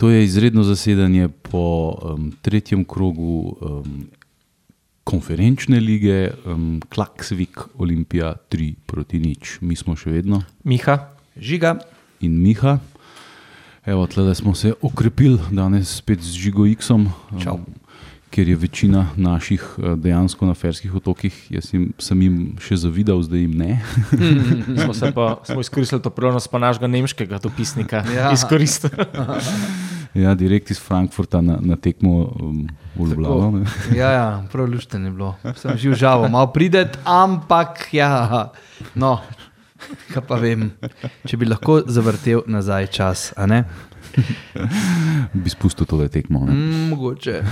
To je izredno zasedanje po um, tretjem krogu um, konferenčne lige, um, Klaksvik, Olimpija 3 proti nič. Mi smo še vedno Miha, Žiga. in Miha. Evo, tle smo se okrepili danes spet z Žigo X-om, Čau. Ker je večina naših uh, dejansko na ferskih otokih. Jaz jim, sem jim še zavidal, zdaj jim ne. smo, se pa, smo izkoristili to priložnost, pa našega nemškega dopisnika. Ja. Izkoristili. ja, direkt iz Frankfurta na, na tekmo um, v Ljubljano. ne. Ja, ja, prav lušten je bilo. Sem že užal, malo prideti, ampak ja. No, kaj pa vem, če bi lahko zavrtel nazaj čas, a ne? Bi spustil tole tekmo. Ne? Mm, mogoče.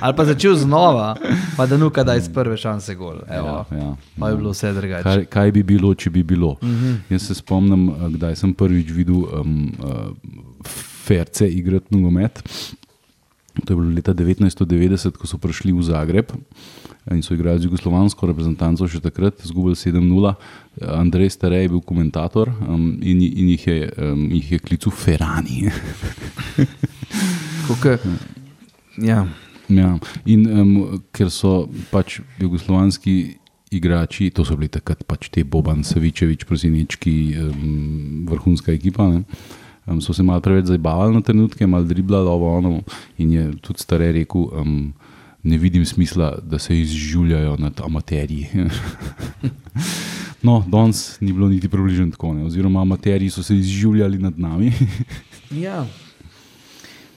Ali pa začel znova, pa da nuka da iz prve šanse gol. Evo. Ja, ja. Pa je bilo vse drugače. Kaj, kaj bi bilo, če bi bilo? Uh Mhm. -huh. Jaz se spomnim, eh, kdaj sem prvič videl um, uh, Ferce igrati nogomet. To je bilo leta 1990, ko so prišli v Zagreb in so igrali z jugoslovansko reprezentanco, še takrat, zgubili 7-0. Andrej Starej je bil komentator um, in, in jih je, um, jih je klical Ferrani. Koliko, ja. Ja. In um, ker so pač jugoslovanski igrači, to so bili takrat pač te Boban, Savičevič, Prosinečki, um, vrhunska ekipa. Ne? Um, so se malo preveč zabavali na trenutke, malo driblali ovo ono. In je tudi starej rekel, um, ne vidim smisla, da se izživljajo nad amaterji. no, danes ni bilo niti približno tako, ne? oziroma amaterji so se izživljali nad nami. ja.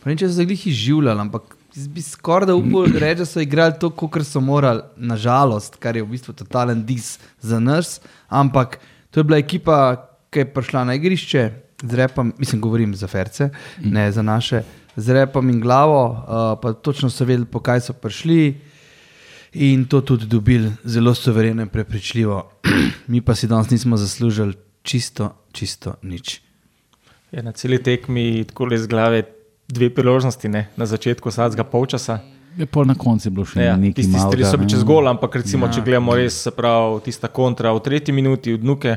Pa ne če so se glih izživljali, ampak bi skoraj da upal reči, da so igrali to, kot so morali, nažalost, kar je v bistvu totalen dis za nas. Ampak to je bila ekipa, ki je prišla na igrišče, z repom, mislim, govorim za ferce, mm. ne za naše, z repom in glavo, uh, pa točno so vedeli, po kaj so prišli. In to tudi dobili zelo suvereno in prepričljivo. Mi pa si danes nismo zaslužili čisto, čisto nič. Je na celi tekmi tako iz glave dve priložnosti, ne? na začetku vsakega polčasa. Je pa na koncu bilo še Ja, nekaj tisti malega, tri so bili ne. čez gol, ampak recimo, Ja. ja. če gledamo res, se pravi, tista kontra v tretji minuti od Nuke,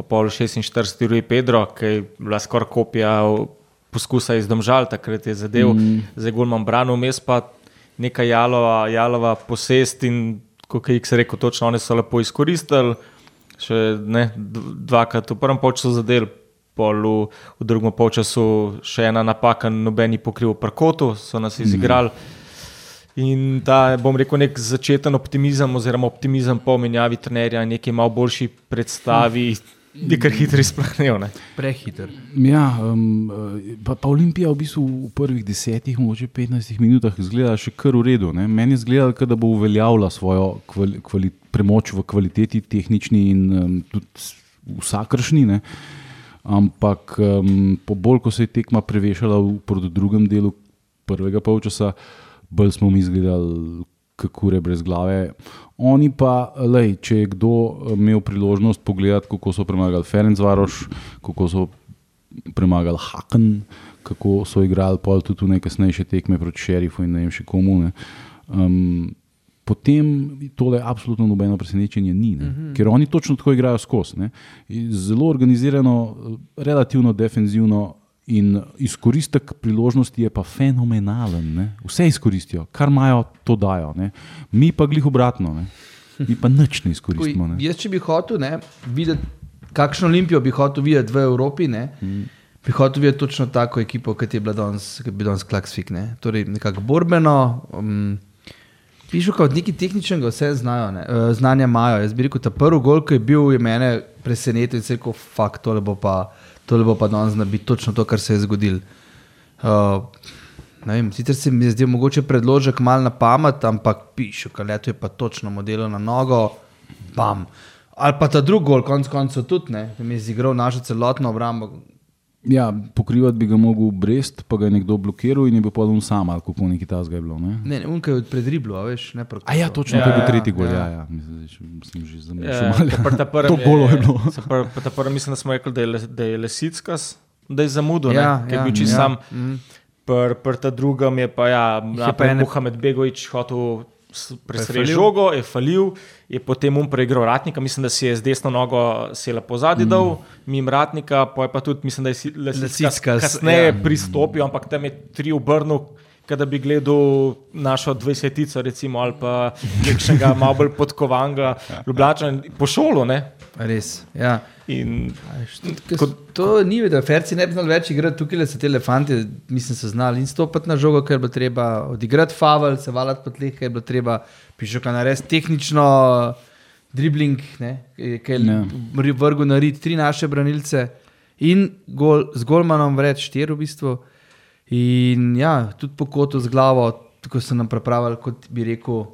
pa pol 46 uri Pedro, ki je bila skoraj kopija poskusa iz Domžal, takrat je zadev, mm. zdaj gol imam brano, vmes pa neka jalova, jalova posest in kot je X rekel, točno oni so lepo izkoristili, še ne, dvakrat v prvem polčasu zadel. Pol v, v drugem polčasu še ena napaka, nobeni pokrival parkotu, so nas izigrali. In ta, bom rekel, nek začeten optimizem, oziroma optimizem po menjavi trenerja, nekaj malo boljši predstavi, je kar hitro izplahnil. ne. Prehiter. Ja, um, pa, pa Olimpija v bistvu v prvih desetih, mogoče 15 minutah izgleda še kar v redu. Ne? Meni je zgledalo, kot da bo uveljavila svojo kvali, kvali, premoč v kvaliteti tehnični in um, tudi vsakršni. Ne? Ampak um, po bolj, ko se je tekma prevešala v drugem delu prvega polčasa, bolj smo mi izgledali kako je brez glave. Oni pa, lej, če je kdo eh, imel priložnost pogledati, kako so premagali Ferencvaroš, kako so premagali Haken, kako so igrali pol tudi v najkasnejše tekme proti šerifu in ne vem še komu. Ne. Um, potem tole absolutno nobeno presenečenje ni, uh -huh. ker oni točno tako igrajo skozi. ne. Zelo organizirano, relativno defenzivno. In izkoristek priložnosti je pa fenomenalen. Ne? Vse izkoristijo, kar imajo, to dajo. Ne? Mi pa glih obratno, ne? mi pa nič ne izkoristimo. Ne? Jaz, če bi hotel ne, videti, kakšno olimpijo bi hotel videti v Evropi, ne, mm. bi hotel videti točno tako ekipo, kot je bila danes, kot je danes Klaksvik. Ne. Torej, nekako borbeno. Um, Pišu, kot neki tehničnega, vse znajo, ne, uh, znanja imajo. Jaz bi rekel, ta prvi gol, ki je bil, je mene presenetil in se rekel, fakt, tole bo pa, tole bo pa danes zna biti točno to, kar se je zgodilo. Uh, vem, sicer se mi je zdel mogoče predložek mal na pamet, ampak pišu, kaleto je pa točno modelo na nogo, bam. Ali pa ta drugi gol, konc koncev tudi, ne, mi je zigral našo celotno obrambo. Ja, pokrivati bi ga mogel Brest, pa ga je nekdo blokiral in je bil podal sam, ali kako neki tasga je bilo. Ne? Ne, ne unka je pred riblo, a veš, ne proti. A ja, točno, Ja, to je bil ja, tretji gol. ja. Ja, ja. Mislim, sem že Ja, zamišljal. malo. pa ta prvem To golo je bilo. pr- pa ta prvem mislim, da smo rekli, da je, le- da je lesickas, da je zamudil, Ja, ja, ker ja, je bil čisto ja. ja. sam. Pr, pr ta drugem je pa, ja, pa ene- Mohamed Begovič hotel presrečil žogo, je falil, je potem um preigral ratnika, mislim, da si je z desno nogo se lepo zadnji mm. mimo ratnika, pa je pa tudi, mislim, da je si- Lesicka Lesicka kasneje ja. ja. pristopil, ampak tam je tri obrnil. Da bi gledal našo dvajsetico, recimo, ali pa nekšnega malo bolj podkovanga, Ljubljana, po šolu. Ne? Res. Ja. In Kot, to ni vedno, Ferci ne bi znali več igrati, tukaj le so ti elefanti, mislim, so znali in stopiti na žogo, ker je bilo treba odigrati favel, se valati po tleh, ker je bilo treba pišoka narediti tehnično dribling, ne, ki je Ja. vrgel na rit tri naše branilce in gol, z golmanom vred štiri v bistvu. In ja, tudi po kotu z glavo, tako so nam pripravili, kot bi rekel,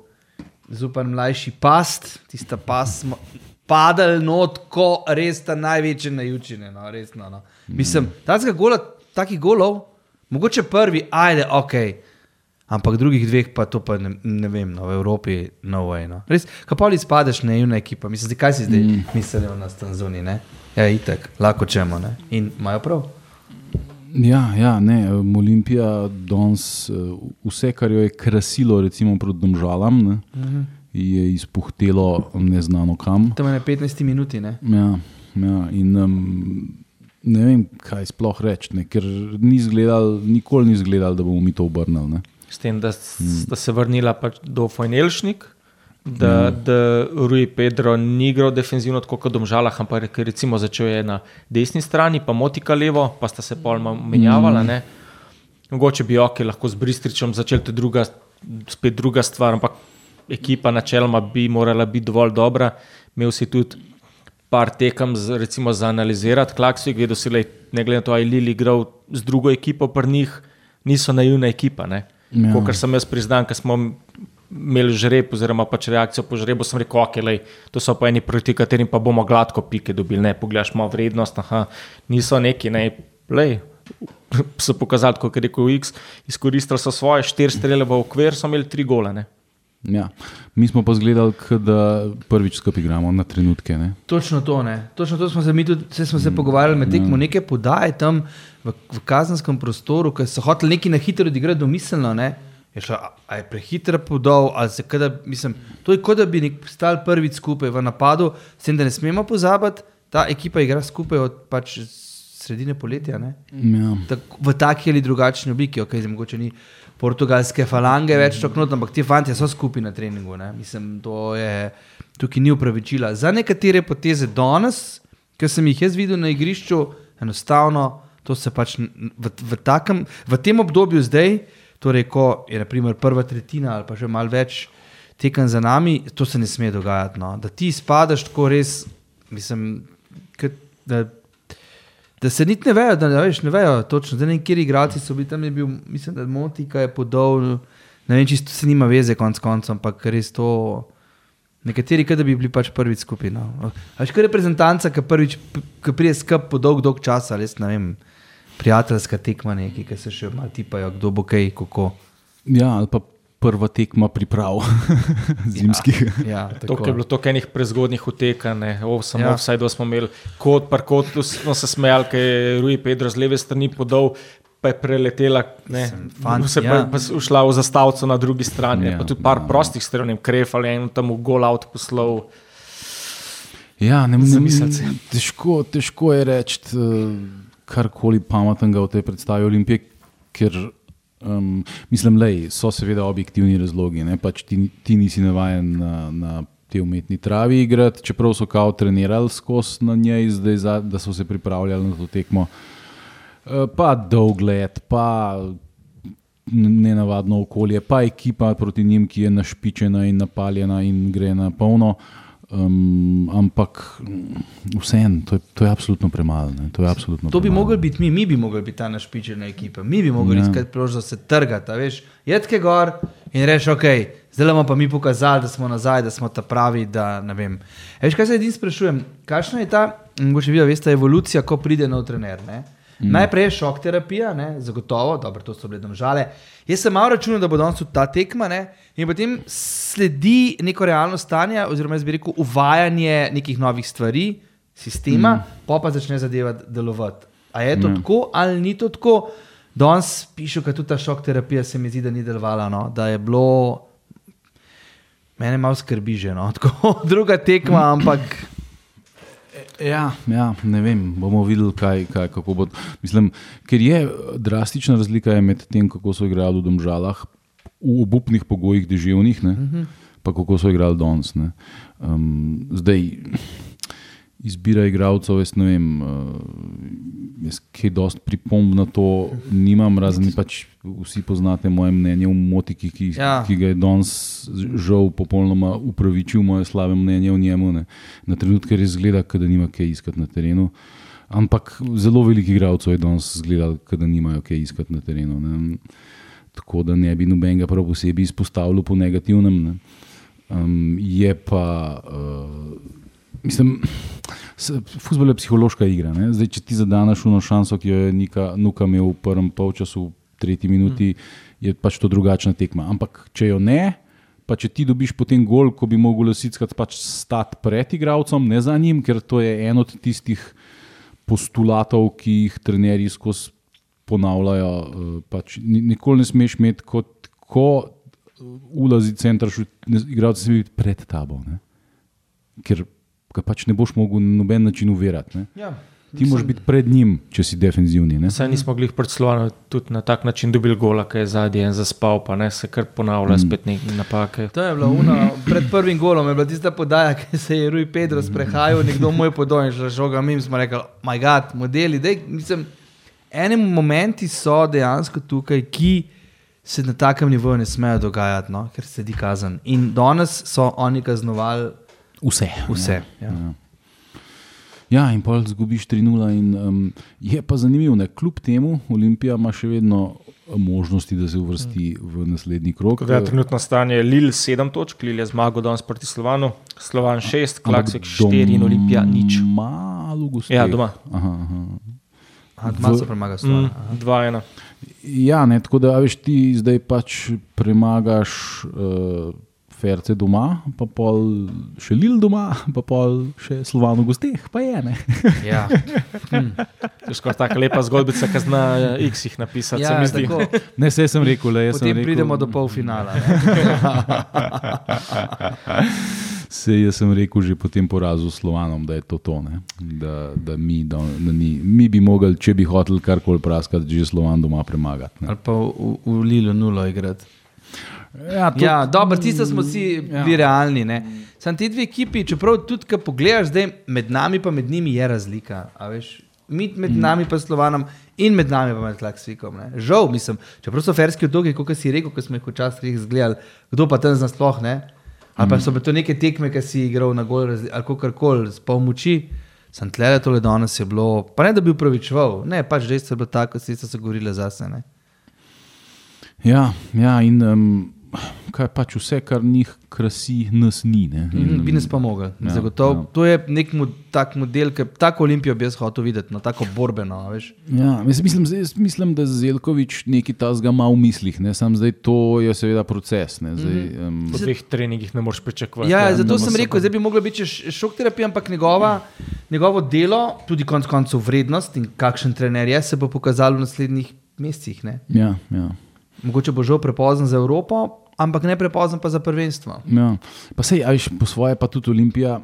zupan mlajši past, tista past padali not, ko res ta največje najučine. No, resno, no. Mislim, takega gola, takih golov, mogoče prvi, ajde, ok. Ampak drugih dveh pa to pa ne, ne vem, no, v Evropi no way. No. Res, kapoli spadeš na juna ekipa, mislim, zdaj, kaj si zdaj mm. mislijo na Stanzuni, ne? Ja, itek, lahko čemo, ne? In imajo prav. Ja, ja ne, Olimpija danes eh, vse, kar jo je krasilo, recimo proti Domžalam, ne, uh -huh. Je izpuhtelo neznano kam. Tam je na 15 minuti, ne? Ja, ja, in um, ne vem, kaj sploh reči, ne, ker ni izgledal, nikoli ni izgledal, da bomo mi to obrnili. Ne. s tem, da sta se vrnila pač do Fojnelšnik, da, mm. da Rui Pedro ni igral defenzivno, tako kot v Domžalah, ampak je recimo začel je na desni strani, pa Motika levo, pa sta se pol malo menjavala. Mm. Mogoče bi ok, lahko z Bristričem začel, to je druga, spet druga stvar, ampak ekipa načeloma bi morala biti dovolj dobra. Imel si tudi par tekem z, recimo, za analizirati, klaksu, gledal si, lej, ne glede na to, ali je Lili igral z drugo ekipo pri njih, niso naivna ekipa. Ne? Ja. Kar sem jaz priznal, ker smo imeli žreb, oziroma pač reakcijo po žrebu, sem rekel, ok, lej, to so pa eni proti katerim pa bomo gladko pike dobili, ne pogledaš malo vrednost, aha, niso neki, ne, lej, so pokazali, kot je rekel X, izkoristili so svoje štiri strele v okvir, so imeli tri gole. Ja. Mi smo pa zgledali, da prvič skupaj igramo na trenutke. Ne. Točno to, ne. Točno to smo se mi tudi saj smo se pogovarjali med tekmo, neke podaje tam v, v kazenskem prostoru, ker so hoteli nekaj na hitro odigrati domiselno. Ne. Je šlo, a, a je prehitro podal, ali se kada, mislim, to je kot da bi nek stal prvič skupaj v napadu, s tem, da ne smemo pozabiti, ta ekipa igra skupaj od pač sredine poletja. Ne. Ja. Tak, v taki ali drugačni obliki, okay, zdaj, mogoče ni portugalske falange več tako not, ampak ti fanti so skupaj na treningu. Ne? Mislim, to je tukaj ni upravičila. Za nekatere poteze danes, ki sem jih jaz videl na igrišču, enostavno to se pač v, v, takem, v tem obdobju zdaj, torej ko je naprimer prva tretjina ali pa že malo več tekem za nami, to se ne sme dogajati. No? Da ti spadaš tako res, mislim, da Da se niti ne vejo, da ne, veš, ne vejo točno, da ne vem, kje igralci so bili tam. Je bil, mislim, da Motika je podal, ne vem, čisto se nima veze, konc koncev, ampak res to. Nekateri, da bi bili pač prvič skupaj. No. Až kot reprezentanca, ki prvič, ki prije skup po dolg, dolg čas, res ne vem, prijateljska tekma neki, ki se še malo tipajo, kdo bo kaj, kako. ja, ali pa prva tekma priprav zimskih. Ja, To tako. je bilo toliko enih prezgodnih utekanj, samo Ja. ja. vsaj do smo imeli kot par kot, smo se smejali, ker je Rui Pedro z leve strani podal. Pa je preletela, ne, fant, se pa, ja. ja. pa ušla v zastavco na drugi strani. Ja, Ja, pa tudi par ja. ja. prostih strani, krefali en tam gol out poslal. Ja, ne, Zamisliti si. težko, težko je reči karkoli pametnega v tej predstavi Olimpije, ker um, mislim, da so seveda objektivni razlogi. ne, Pač ti, ti nisi navaden na, na te umetni travi igrati, čeprav so kao trenirali skozi na njej, zdaj, za, da so se pripravljali na to tekmo. Pa dolg let, pa nenavadno okolje, pa ekipa proti njim, ki je našpičena in napaljena in gre na polno. Um, ampak mm, vseeno, to, je- to je absolutno premalo. ne, To, je absolutno To bi mogli biti mi, mi bi mogli biti ta našpičena ekipa, mi bi mogli Ja. iskati priložnost, da se trgata, veš, jedke gor in reš, ok, zdaj bomo pa mi pokazali, da smo nazaj, da smo ta pravi, da vem. E, Veš, kaj se edin sprašujem, kakšna je ta, mogoče vi veste, evolucija, ko pride nov trener, ne? Mm. Najprej je šok terapija, ne? zagotovo, dobro, to so bile domžale. Jaz sem malo računal, da bo danes tudi ta tekma, ne? in potem sledi neko realno stanje, oziroma jaz bi rekel, uvajanje nekih novih stvari, sistema, mm. pa pa začne zadeva delovati. A je to mm. tako ali ni to tako? Danes pišem, da tudi ta šok terapija se mi zdi, da ni delovala. No? Da je bilo. Mene malo skrbi že, no. Tako, druga tekma, ampak Ja, ja, ne vem, bomo videli, kaj, kaj, kako bo. Mislim, ker je drastična razlika je med tem, kako so igrali v Domžalah, v obupnih pogojih, deževnih, ne, uh -huh. pa kako so igrali danes. ne. Um, zdaj, izbira igralcev, jaz ne vem, uh, jaz kaj dosti pripomb na to nimam, razen pač vsi poznate moje mnenje o Motiki, ki, Ja. ki ga je danes žal popolnoma upravičil moje slabe mnenje o njemu. Ne. Na trenutke res zgleda, da nima kaj iskati na terenu. Ampak zelo veliko igralcev je danes zgledalo, kot da nimajo kaj iskati na terenu. Ne. Tako da ne bi nobenega prav posebej izpostavljal po negativnem. Ne. Um, je pa, uh, mislim, futbol je psihološka igra. Ne? Zdaj, če ti zadaneš uno šanso, ki jo je Nika, Nuka imel v prvem polčasu, v tretji minuti, je pač to drugačna tekma. Ampak če jo ne, pa če ti dobiš potem gol, ko bi mogel Lasickrat pač stati pred igralcem, ne za njim, ker to je en od tistih postulatov, ki jih trenerji skozi ponavljajo. eh, Pač, ni- nikoli ne smeš imeti kot ko ulazi center, igralci se biti pred tabo. Ne? Ker ga pač ne boš mogel na noben način uverati. Ne? ja, Ti moraš biti pred njim, če si defenzivni. Ne? Saj nismo bili pred Slovenijo tudi na tak način dobili gola, ki je zadnji en zaspal, pa ne se kar ponavlja mm. spet neke napake. To je bilo uno, pred prvim golom, je bila tista podaja, ki se je Rui Pedro sprehajal, nekdo moj podoj in že žoga mim, smo rekli, moj gad, modeli. Dej, mislim, eni momenti so dejansko tukaj, ki se na takem nivoju ne smejo dogajati, no, ker se di kazen. In danes so oni kaznovali Vse. vse. Ja. Ja. Ja, in pol zgubiš 3-0. in, Um, je pa zanimivo, da kljub temu Olimpija ima še vedno možnosti, da se uvrsti v naslednji krog. Tako Da, trenutno stanje je Lil 7 točk, Lil je zmagal danes proti Slovanu, Slovan 6, Klaksik 4 in Olimpija nič. Malo gostov. Ja, doma. Aha, aha. Aha, Malo so premagali. Mm, 2-1. Ja, ne, tako da a veš, ti zdaj pač premagaš uh, Ferce doma, pa pol še Lil doma, pa pol še Slovano gosteh, pa je ne. Ja. To je skoraj tako lepa zgodbica, ki zna eh, X jih napisati. se Ja, tako, Ne, se sem rekel, le, jaz potem rekel, pridemo do polfinala. Ne? Se jaz sem rekel že po tem porazu s Slovanom, da je to to. ne. Da, da, mi, da, da ni, mi bi mogli, če bi hoteli karkoli praskati, že Slovan doma premagati. ne. Ali pa v, v Lilu nulo igrati. Ja, to, Ja, dobro, tisto smo si bili ja. realni. Ne? Sam ti dve ekipi, čeprav tudi, ko pogledaš, zdaj med nami in med njimi je razlika. Mi med mm. nami pa Slovanom in med nami pa med Klaksikom. Ne? Žal, mislim, čeprav so ferski otoki, kot si rekel, ko smo jih včasih zgledali, kdo pa tam znasploh ne. Ali pa so bile to neke tekme, ki si igral na gol ali kakorkoli, s pol moči. Sem tle, tole danes je bilo, pa ne da bi upravičeval, ne, pač res je bilo tako, da so se govorile zase. Ne? ja, ja, in um, kaj pač vse, kar njih krasi, nas ni. Ne. Mm, bi nas pa mogli. Ja, Ja, Zagotovo. ja. Ja. To je nek mo tak model, ki tako olimpijo bi jaz hotel videti, no, tako borbeno. a Veš. Ja, jaz mislim, jaz mislim, da Zelkovič nekaj tasga ima v mislih. Ne. Sam zdaj to je seveda proces. Ne. Zdaj, um, Po dveh treningih ne moreš pričakovati. Ja, da ja, zato sem se rekel, da bi mogla biti šok terapija, ampak njegova, njegovo delo, tudi konec koncev vrednost in kakšen trener je, se bo pokazalo v naslednjih mesecih. Ne? ja, ja. Mogoče bo žal prepozen za Evropo, ampak ne prepozen pa za prvenstvo. Ja. Pa sej, a veš, po svoje pa tudi Olimpija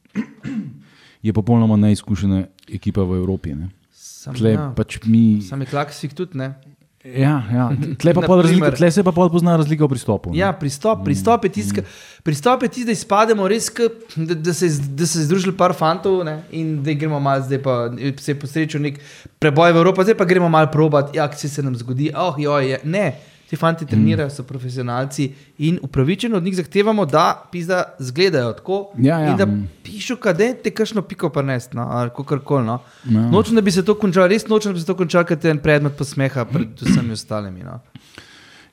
je popolnoma neizkušena ekipa v Evropi. Ne. Sam, Tle, ja. pač mi, Sam je klaksik tudi ne. Ja, ja. Tle, razlika, tle se pa pozna razlika v pristopu. ne. Ja, pristop, pristop je tisti, mm. tisti, da izpademo res, k, da, da, se, da se je združili par fantov ne, in da gremo malo, zdaj pa se je posrečil nek preboj v Evropo, zdaj pa gremo malo probat, ja, kaj se nam zgodi. Oh, joj, je. Ne, ti fanti trenirajo, so profesionalci in upravičeno od njih zahtevamo, da pizda zgledajo tako Ja, ja, in da mm. pišu, kaj te kakšno piko prnest, no, ali kakorkoli. No. Ja. Nočem, da bi se to končalo, res nočem, da bi se to končalo, ker je en predmet posmeha pred vsemi ostalimi. No.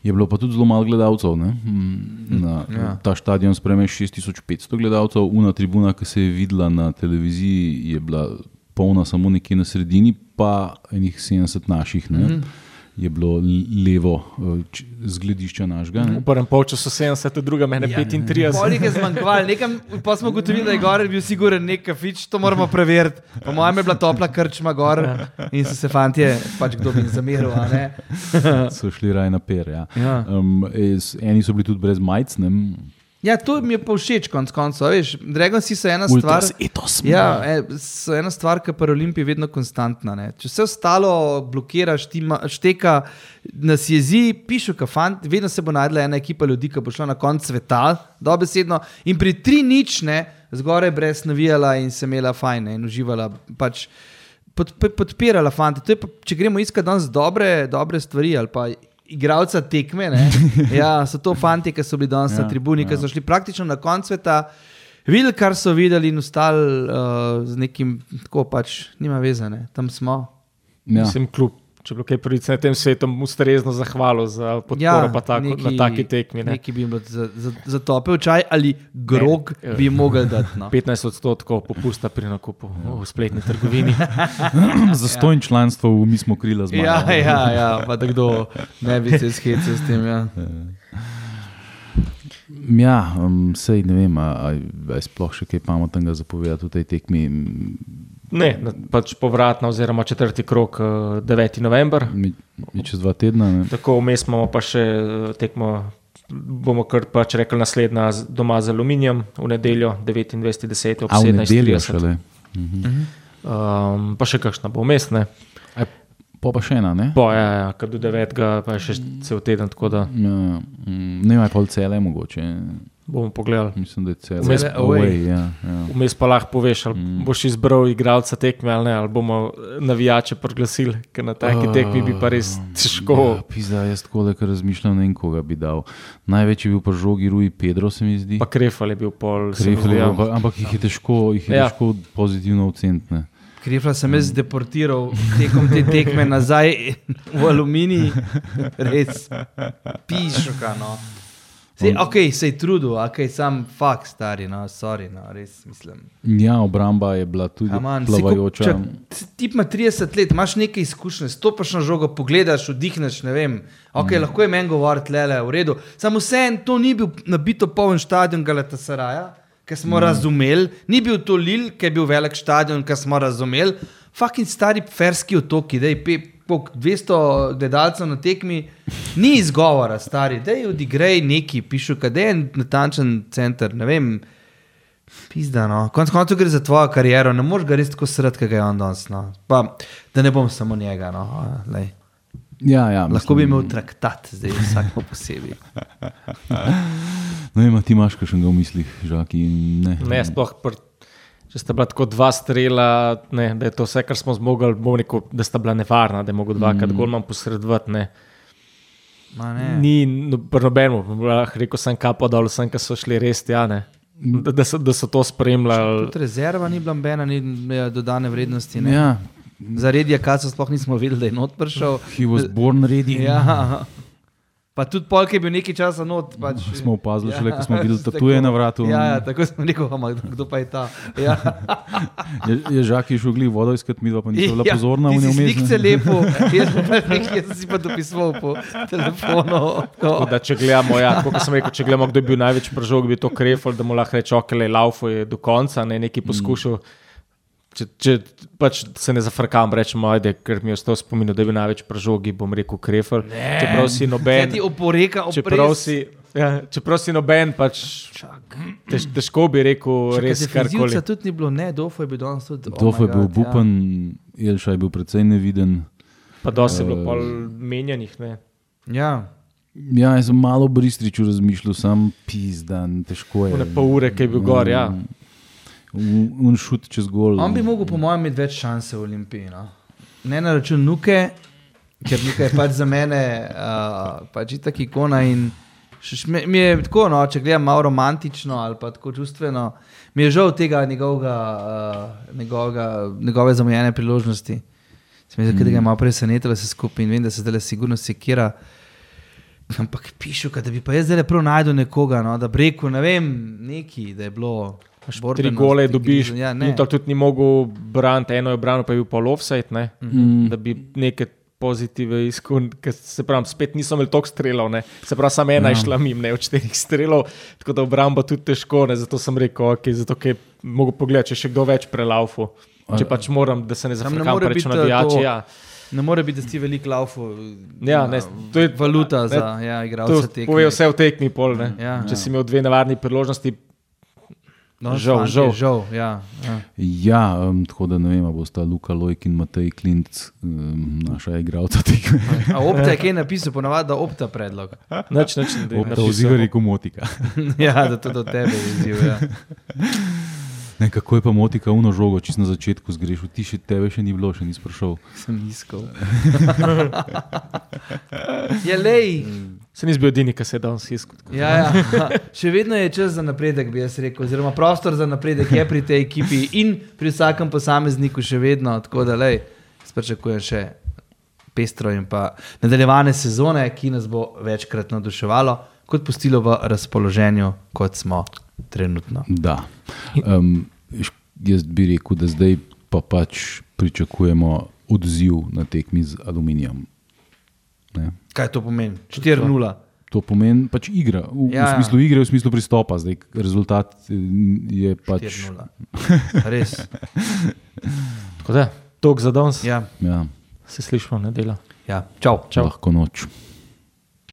Je bilo pa tudi zelo malo gledalcev. ne. Mm, Na, ja. Ta stadion sprejme 6500 gledalcev, una tribuna, ki se je videla na televiziji, je bila polna samo nekje na sredini, pa enih 70 naših. Ne. Mm -hmm. Je bilo levo eh, z gledišča našega. ne. V prvem polčasu 70, v drugem Ja. 35. Polik je zmanjkval, nekam, pa smo ugotovili, da je gor bil siguren nek kafič, to moramo preveriti. Po mojem je bila topla krčma gor in so se fantje, pač kdo bi jim zameril, a ne. So šli raje na per. Ja. Ja. Um, es, eni so bili tudi brez majic. Ja, to mi je pa všeč, konc koncev. Veš, Dragonsi so ena Ultras stvar. etos. Ja, e, so ena stvar, ki je pri Olimpiji vedno konstantna. Ne. Če vse ostalo blokiraš, ti ma- šteka, nas jezi, pišu, kafant, vedno se bo najdla ena ekipa ljudi, ki bo šla na konec sveta, dobesedno. In pri tri nič ne, zgoraj brez navijala in se imela fajn ne, in uživala. Pač, pod, pod, podpirala fante. Pa, če gremo iskati danes dobre, dobre stvari ali pa igralca tekme, ne, ja, so to fanti, ki so bili danes ja, na tribuni, ki ja. so šli praktično na konec sveta. Videli, kar so videli, in ostali uh, z nekim, tako pač, nima vezane, tam smo. Ja. Mislim, kljub, če bi bilo kaj pravice na tem svetu, ustrezno zahvalo za podporo pa tako, neki, na taki tekmi. Ne. Neki bi jim bilo za, za, čaj ali grog Ne, bi mogli dati. No. 15 odstotkov popusta pri nakupu v spletni trgovini. Za stojn članstvo v mi smo krila zmaga. Ja, ja, ja, pa da kdo ne bi se shecel s tem. Ja. Ja, um, sej ne vem, ali je sploh še kaj pametnega zapovedati v tej tekmi. Ne, pač povratna, oziroma četrti krok, eh, 9. november. Mi, mi čez dva tedna. Ne? Tako vmes imamo pa še eh, tekmo, bomo kar pač rekli, naslednja doma z aluminijem v nedeljo, 29.10. ob A v nedeljo 17.30. šele. Mhm. Um, pa še kakšna bo umestna. Aj, Po pa še ena, ne? Po, ja, ja, kar do 9. pa je še cel teden, tako da Ja, mm, ne vem, pol cele mogoče. Bomo pogledali. Mislim, da je cele. Vmes away. ja, ja. Vmes pa lahko poveš, ali mm. boš izbral igralca tekme ali ne, ali bomo navijače proglasili, ker na taki tekmi bi pa res Ja, težko. pizda, jaz tako, da razmišljam, ne vem, koga bi dal. Največji je bil pa žogi Rui Pedro, se mi zdi. Pa krefal je bil pol. Krefel, zdi, ja. ampak, ampak jih je težko, jih je Ja. ja. težko pozitivno oceniti. Krifla sem jaz deportiral tekom te tekme nazaj v aluminij, res pišuka. No. Sej, ok, se je trudil, ok, sam fakt stari, no, sorry, no, res mislim. Ja, obramba je bila tudi Aman, saj ko- plavajoča. čak, ti- Ti ima 30 let, imaš nekaj izkušnje, stopiš na žogo, pogledaš, vdihneš. Ne vem, okay, mm. lahko je meni govoriti, le le, v redu. Samo vseeno to ni bil nabito poln stadion Galatasaraja, ki smo mm. razumeli, ni bil to Lil, ki je bil velik stadion, ki smo razumeli. Fucking stari ferski otoki, da je 200 gledalcev na tekmi, ni izgovora, stari, da je odigrej neki, pišu, kaj je en natančen center, ne vem. Pizda, no. Konec koncev gre za tvojo kariero, ne moreš ga res tako srati, kot ga je on danes. No. Pa, da ne bom samo njega. No. Lej. Ja, ja, Lahko bi mislim, imel traktat, zdaj vsak po posebej. Ne vem, a ti imaš še nekaj v mislih, žaki. Ne, Ne, sploh, pr, če sta bila tako dva strela, ne, da je to vse, kar smo zmogli, bom rekel, da sta bila nevarna, da je mogel dvakrat mm. golman posredovati. Ne. Ma ne. Ni no, lahko rekel sem kapo dol, sem, ki so šli res tja, ne. da, da, so, da so to spremljali. Tudi rezerva ni bila nobena, ni ja, dodane vrednosti. Ne. Ja, Za redje kaca sploh nismo videli, da je not prišel. he was born ready. Ja. Pa tudi polk je bil nekaj časa not. Pač. Smo opazili šele, ko smo videli tatuje na vratu. Ja, ja, tako smo rekli, "Ama, kdo pa je ta. Ja. Je, je žaki šel gli vodo iskati, mi dva pa nismo bila Ja, pozorna si njej. Slikce lepo, jaz, sem pa nekaj, jaz si pa dopisoval po telefonu. Tako Da, če gledamo, ja, kot sem rekel, če gledamo, kdo je bil največji pržog, bi to krefal, da mu lahko reče, okele, laufo je do konca, ne neki poskušal. Če, če pač se ne zafrkam, rečemo, ajde, ker mi je ostal spomin, da je bil največ pržogi, bom rekel krefal. Čeprav si noben. ti oporeka, Čeprav si, ja, čeprav si noben, pač tež, težko bi rekel Čakaj, res karkoli. tudi ni bilo, ne, Dofo je bil danes tudi. oh my je bil God, bupen, Elša je bil precej neviden. Pa dosti je bilo pol menjanih. Ne. Ja. Ja, jaz sem malo v Bristriču razmišljal, sam pizdan, težko je. Ne pol ure, ki je bil gor. Ja. Un, šut čez gol. On bi mogel, po mojem, imeti več šanse v Olimpiji. No? Ne na račun nuke, ker nuka je pač za mene uh, pač ikona. in še- še- Mi mi je tako, no, če gledam malo romantično ali pa tako čustveno, mi je žal tega njegovega, uh, njegovega, njegove zamujene priložnosti. Se mi zdi, da ga je malo presenetilo vse skupaj in vem, da se zdaj sigurno sekira. Ampak pišu, da bi pa jaz zdaj prav najdel nekoga, no, da bi rekel, ne vem, neki, da je bilo. Tri borbenost, gole dobiš. Ja, ja, ne. in to tudi ni mogel braniti, eno je branil, pa je bil pol offside, ne, mm. da bi neke pozitive izkušnje, ker se pravi, spet niso imeli toliko strelov, ne. se pravi, samo ena ja. je šla mim, ne od štirih strelov, tako da obramba tudi težko, ne, zato sem rekel, ok, zato ker mogo pogledati, če še kdo več prelaufu. Če pač moram, da se ne zafrkam more preveč biti, navijači. to- Ja. Ne more biti, da si velik laufo. Ja, ne, to je- valuta ne, za ja, igralce tekme. pove vse v tekmi, pol, ne. Ja. Če si imel dve nevarni priložnosti, No, žal, fantje, žal. žal ja, ja. Ja, um, tako da ne vem, bo sta Luka Lojk in Matej Klinc, um, naša igralca tekme. A opta je kaj napisal, ponavadi, da opta predlog. nič, nič ne da. To oziroma reko motika. ja, da to do tebe je izziv. Ja. Ne, kako je pa motika uno žogo, čisto na začetku zgrešil, ti še tebe še ni bilo, še nisi prišel. Sem iskal. je lej. Se nisi bil edini, ki se je danes iskal. Ja, ja. Še vedno je čas za napredek, bi jaz rekel, oziroma prostor za napredek je pri tej ekipi in pri vsakem posamezniku še vedno. Tako da, lej, jaz pričakujem še pestro in pa nadaljevane sezone, ki nas bo večkrat navduševalo, kot pustilo v razpoloženju, kot smo trenutno. Da. Um, jaz bi rekel, da zdaj pa pač pričakujemo odziv na tekmi z aluminijem. Ne? Kaj to pomeni? 4-0. To pomeni pač igra, v, ja, Ja, ja. v smislu igre, v smislu pristopa. Zdaj, rezultat eh, je pač. 4-0. Res. Tako da, tok za danes. Ja, Ja, Se slišimo v nedeljo. ja. Čau. Čau. lahko noč.